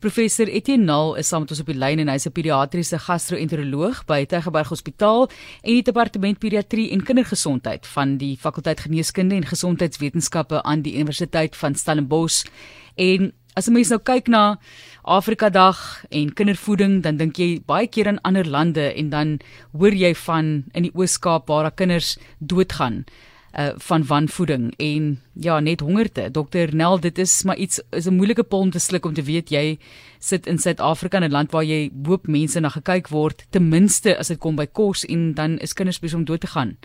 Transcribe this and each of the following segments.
Professor Etienne Nal is saam met ons op die lyn en hy's 'n pediatriese gastro-enteroloog by Tygerberg Hospitaal en die departement pediatrie en kindergesondheid van die fakulteit geneeskunde en gesondheidswetenskappe aan die Universiteit van Stellenbosch. En as jy mens nou kyk na Afrika Dag en kindervoeding, dan dink jy baie keer aan ander lande en dan hoor jy van in die Oos-Kaap waar daar kinders doodgaan uh van wanvoeding en ja net hongerte. Dokter Nel, dit is maar iets is 'n moeilike pil om te sluk om te weet jy sit in Suid-Afrika in 'n land waar jy hoop mense na gekyk word ten minste as dit kom by kos en dan is kinders besig om dood te gaan.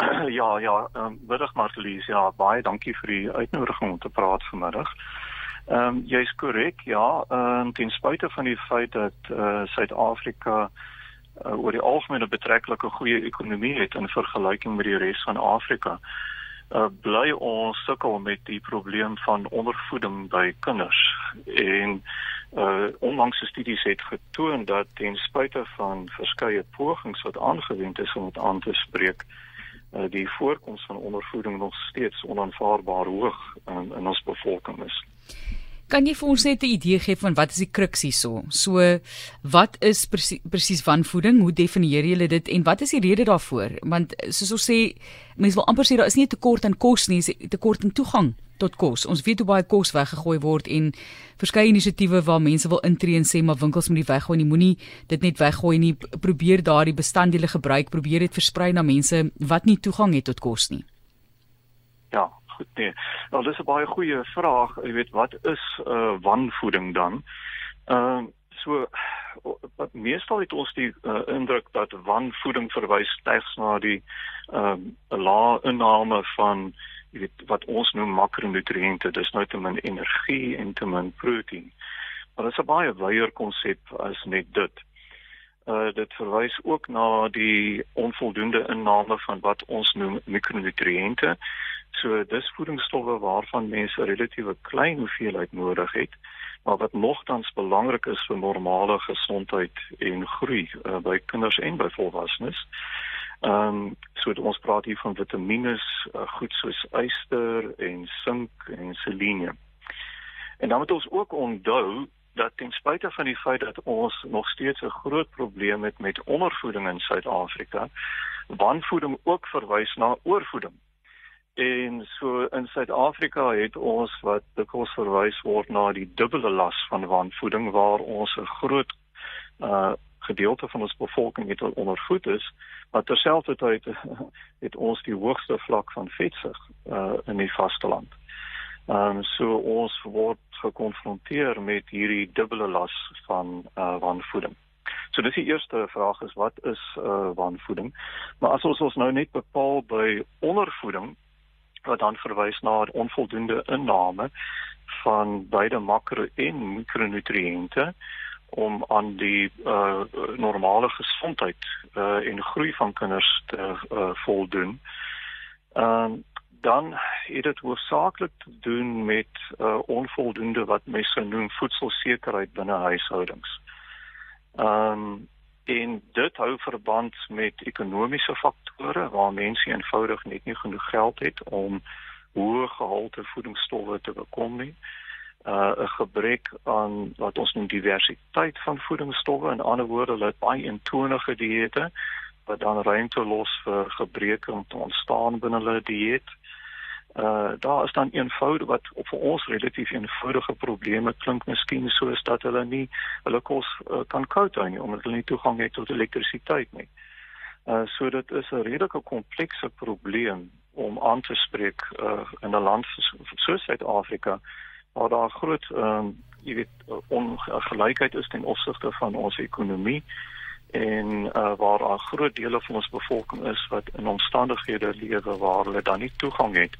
Ja ja, ehm um, middag Marlies, ja, baie dankie vir die uitnodiging om te praat vanmiddag. Ehm um, jy's korrek, ja, ehm um, ten spyte van die feit dat eh uh, Suid-Afrika uh, oor die algemeen 'n betreklike goeie ekonomie het in vergelyking met die res van Afrika. Uh, bly ons sukkel met die probleem van ondervoeding by kinders en uh onlangse studies het getoon dat ten spyte van verskeie pogings wat aangewend is om dit aan te spreek uh die voorkoms van ondervoeding nog steeds onaanvaarbaar hoog in, in ons bevolking is. Kan jy vir ons net 'n idee gee van wat is die kruks hierso? So wat is presies presies wanvoeding? Hoe definieer jy dit en wat is die rede daarvoor? Want soos ons sê, mense wil amper sê daar is nie 'n tekort aan kos nie, dis 'n tekort aan toegang tot kos. Ons weet hoe baie kos weggegooi word en verskeie inisiatiewe waar mense wil intree en sê maar winkels moet die weggooi nie, moenie dit net weggooi nie. Probeer daardie bestanddele gebruik, probeer dit versprei na mense wat nie toegang het tot kos nie. Ja, goed nee. Nou dis 'n baie goeie vraag. Jy weet wat is uh wanvoeding dan? Ehm uh, so wat meestal het ons die uh, indruk dat wanvoeding verwys slegs na die ehm uh, lae inname van jy weet wat ons noem makronutriënte. Dis nou te min energie en te min proteïen. Maar dit is 'n baie wyeer konsep as net dit. Uh dit verwys ook na die onvoldoende inname van wat ons noem mikronutriënte. So dis voedingsstowwe waarvan mense 'n relatiewe klein hoeveelheid nodig het, maar wat nogtans belangrik is vir normale gesondheid en groei uh, by kinders en by volwassenes. Ehm um, so ons praat hier van vitamiene, uh, goed soos yster en sink en selenium. En dan moet ons ook onthou dat ten spyte van die feit dat ons nog steeds 'n groot probleem het met ondervoeding in Suid-Afrika, wanvoeding ook verwys na oorvoeding. En so in Suid-Afrika het ons wat dikwels verwys word na die dubbele las van wanvoeding waar ons 'n groot uh gedeelte van ons bevolking het ondervoed is, maar terselfdertyd het ons die hoogste vlak van vetsug uh in die vasteland. Ehm um, so ons word gekonfronteer met hierdie dubbele las van uh wanvoeding. So dis die eerste vraag is wat is uh wanvoeding? Maar as ons ons nou net bepaal by ondervoeding wat dan verwys na onvoldoende inname van beide makro en mikronutriënte om aan die uh, normale gesondheid uh, en groei van kinders te uh, voldoen. Ehm uh, dan het dit hoofsaaklik te doen met uh, onvoldoende wat mense noem voedselsekerheid binne huishoudings. Ehm um, en dit hou verband met ekonomiese faktore waar mense eenvoudig net nie genoeg geld het om hoë gehalte voedingsstowwe te bekom nie. Uh 'n gebrek aan wat ons noem diversiteit van voedingsstowwe en ander woorde hulle baie eentonige dieete wat dan ruimte los vir gebreke om te ontstaan binne hulle dieet. Uh daar is dan eenvoudig wat op vir ons relatief eenvoudige probleme klink miskien soos dat hulle nie hulle kos uh, kan koud hou nie omdat hulle nie toegang het tot elektrisiteit nie. Uh so dit is 'n redelike komplekse probleem om aan te spreek uh in 'n land soos Suid-Afrika waar daar groot ehm um, jy weet ongelykheid is ten opsigte van ons ekonomie en uh, waar daar groot dele van ons bevolking is wat in omstandighede lewe waar hulle dan nie toegang het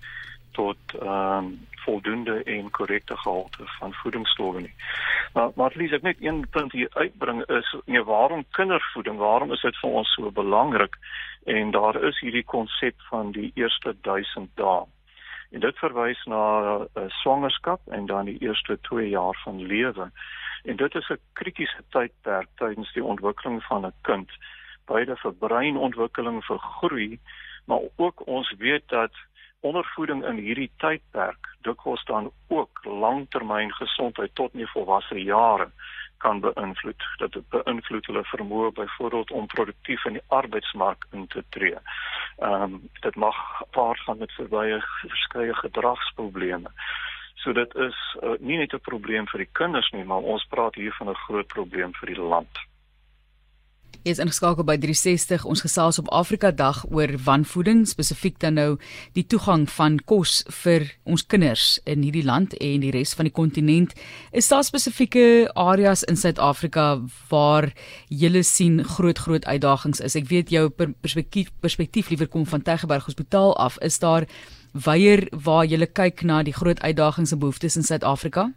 tot ehm um, voldoende en korrekte gehalte van voedingsstowwe nie. Maar maar lees ek net een punt hier uitbring is nee waarom kindervoeding? Waarom is dit vir ons so belangrik? En daar is hierdie konsep van die eerste 1000 dae. En dit verwys na 'n uh, swangerskap en dan die eerste 2 jaar van lewe. En dit is 'n kritiese tydperk tydens die ontwikkeling van 'n kind, beide vir breinontwikkeling, vir groei, maar ook ons weet dat ondervoeding in hierdie tydperk dikwels dan ook langtermyn gesondheid tot nie volwasse jare kan beïnvloed. Dit beïnvloed hulle vermoë byvoorbeeld om produktief in die arbeidsmark in te tree. Ehm um, dit mag paart gaan met verbye verskeie gedragsprobleme. So dit is uh, nie net 'n probleem vir die kinders nie, maar ons praat hier van 'n groot probleem vir die land. Jy is ingeskakel by 360. Ons gesels op Afrika Dag oor wanvoeding, spesifiek dan nou die toegang van kos vir ons kinders in hierdie land en die res van die kontinent. Is daar spesifieke areas in Suid-Afrika waar jy sien groot groot uitdagings is? Ek weet jou perspektief perspektief liewer kom van Tygerberg Hospitaal af. Is daar weier waar jy kyk na die groot uitdagings en behoeftes in Suid-Afrika?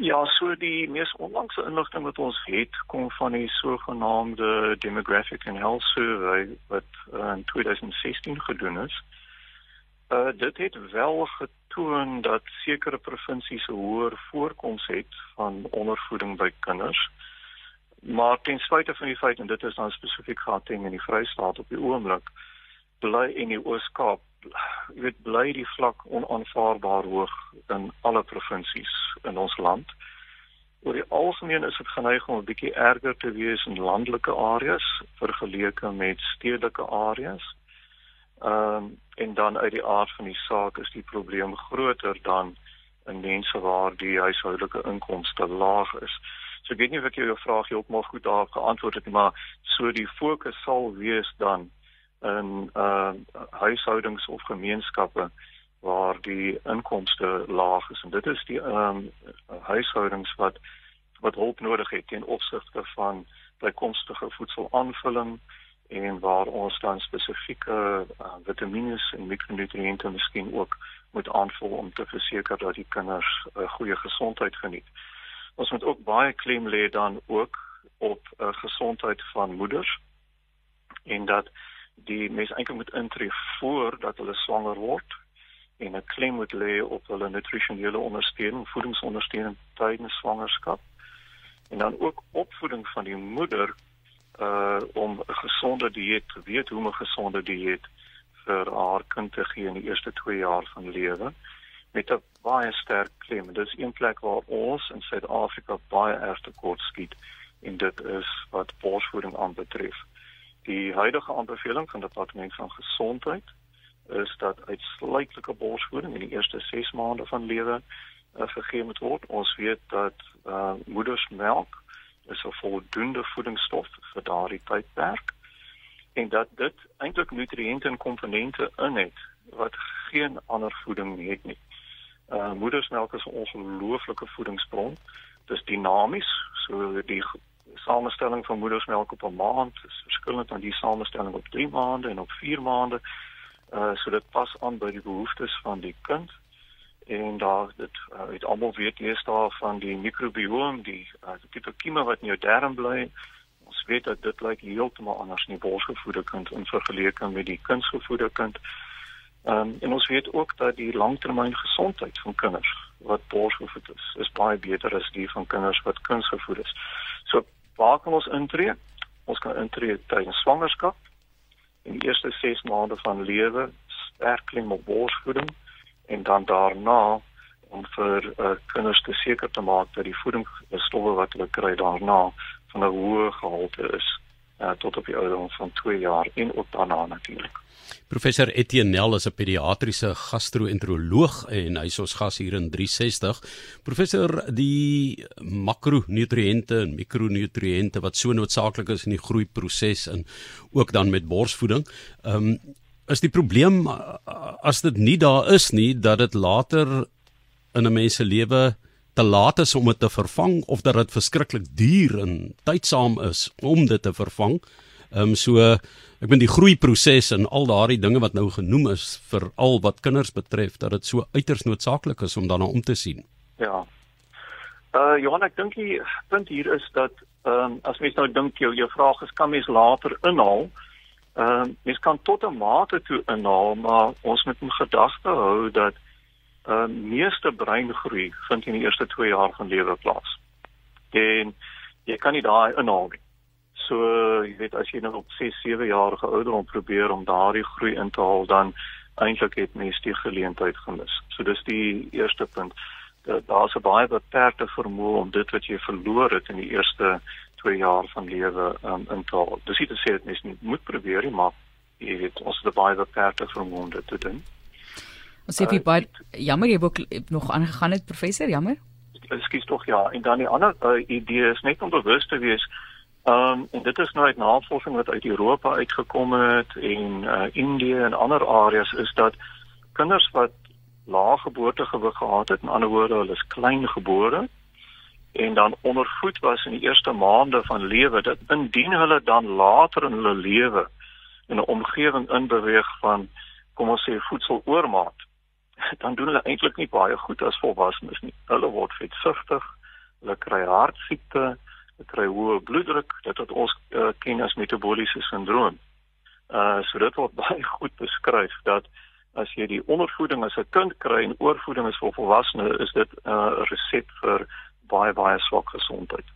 Ja, so die mees onlangse inligting wat ons het kom van die sogenaamde Demographic and Health Survey wat uh, in 2016 gedoen is. Uh dit het wel getoon dat sekere provinsies 'n hoër voorkoms het van ondervoeding by kinders. Maar ten spyte van die feit en dit is dan spesifiek Gauteng en die Vrystaat op die oomblik bly in die Oos-Kaap jy weet bly die vlak onaanvaarbaar hoog in alle provinsies in ons land. Oor die algemeen is dit geneig om 'n bietjie erger te wees in landelike areas vergeleke met stedelike areas. Ehm um, en dan uit die aard van die saak is die probleem groter dan in mense waar die huishoudelike inkomste laag is. So ek weet nie of ek jou vraag heeltemal goed daarop geantwoord het nie, maar so die fokus sal wees dan in uh huishoudings of gemeenskappe waar die inkomste laag is en dit is die um, huishoudings wat wat hulp nodig het ten opsigte van bykomstige voedselaanvulling en waar ons dan spesifieke uh, vitamiene en mikronutriënte miskien ook moet aanvul om te verseker dat die kinders 'n uh, goeie gesondheid geniet. Ons moet ook baie klem lê dan ook op uh, gesondheid van moeders en dat die mens eintlik moet intree voordat hulle swanger word en 'n klem moet lê op hulle nutrisionele ondersteuning, voedingsondersteuning tydens swangerskap. En dan ook opvoeding van die moeder uh om 'n gesonde dieet, weet hoe om 'n gesonde dieet vir haar kind te gee in die eerste 2 jaar van lewe met 'n baie sterk klem. Dit is een plek waar ons in Suid-Afrika baie erg tekort skiet en dit is wat borsvoeding aanbetref. Die huidige aanbeveling van die departement van gesondheid is dat uitsluitlike borsvoeding in die eerste 6 maande van lewe uh, gegee moet word. Ons weet dat uh, moedersmelk is 'n voldoende voedingsstof vir daardie tydperk en dat dit eintlik nutriënte en komponente in het wat geen ander voeding het nie. Uh moedersmelk is 'n ongelooflike voedingsbron. Dit is dinamies, so die samestelling van moedersmelk op 'n maand is verskillend aan die samestelling op 3 maande en op 4 maande. Uh so dit pas aan by die behoeftes van die kind. En daar dit uh, het almal weet eers daar van die mikrobiom, die uh, die tipe kieme wat in jou darm bly. Ons weet dat dit lyk heeltemal anders in die borsgevoede kind in vergelyking met die kindsgevoede kind. Um, en ons weet ook dat die langtermyn gesondheid van kinders wat borsgevoed is, is baie beter as die van kinders wat kindsgevoed is. Waar kan ons intree? Ons kan intree tydens swangerskap in die eerste 6 maande van lewe, sterk klem op borsvoeding en dan daarna om vir uh, kinders te seker te maak dat die voedingsstowwe wat hulle kry daarna van 'n hoë gehalte is uh, tot op die ouderdom van 2 jaar en ook daarna natuurlik. Professor Etienne Nel is 'n pediatriese gastro-enteroloog en hy is ons gas hier in 360. Professor, die makronutriënte en mikronutriënte wat so noodsaaklik is in die groeiproses en ook dan met borsvoeding, ehm um, is die probleem as dit nie daar is nie dat dit later in 'n mens se lewe te laat is om dit te vervang of dat dit verskriklik duur en tydsaam is om dit te vervang. Ehm um, so ek bedoel die groeiproses en al daardie dinge wat nou genoem is vir al wat kinders betref dat dit so uiters noodsaaklik is om daarna om te sien. Ja. Uh Johan ek dink die punt hier is dat ehm um, as mens nou dink jou jou vraag is kan mens later inhaal? Ehm um, mens kan tot 'n mate toe inhaal, maar ons moet in gedagte hou dat uh, meeste breingroei vind in die eerste 2 jaar van lewe plaas. En jy kan nie daai inhaal nie. So jy weet as jy nou op 6, 7 jarige ouderdom probeer om daardie groei in te haal dan eintlik het mens die geleentheid gemis. So dis die eerste punt. Daar's 'n baie beperkte vermoë om dit wat jy verloor het in die eerste 2 jaar van lewe um, in te haal. Dis nie te sê dit mens nie moet probeer nie, maar jy weet ons het baie beperkte vermoë om dit te doen. Ons sê jy baie jammer jy het nog aangegaan het professor, jammer. Ekskuus tog ja, en dan die ander uh, idee is net om bewus te wees Ehm um, en dit is nou uit navorsing wat uit Europa uitgekom het en uh Indië en ander areas is dat kinders wat lae geboortegewig gehad het, in ander woorde, hulle is klein gebore en dan ondervoed was in die eerste maande van lewe dat indien hulle dan later in hulle lewe in 'n omgewing inbeweeg van kom ons sê voedseloormaat dan doen hulle eintlik nie baie goed as volwassenes nie. Hulle word vetsugtig, hulle kry hartsiekte, kry hoë bloeddruk, dit wat ons uh, ken as metabooliese sindroom. Uh so dit word baie goed beskryf dat as jy die ondervoeding as 'n kind kry en oorvoeding as vir volwassenes, is dit 'n uh, resept vir baie baie swak gesondheid.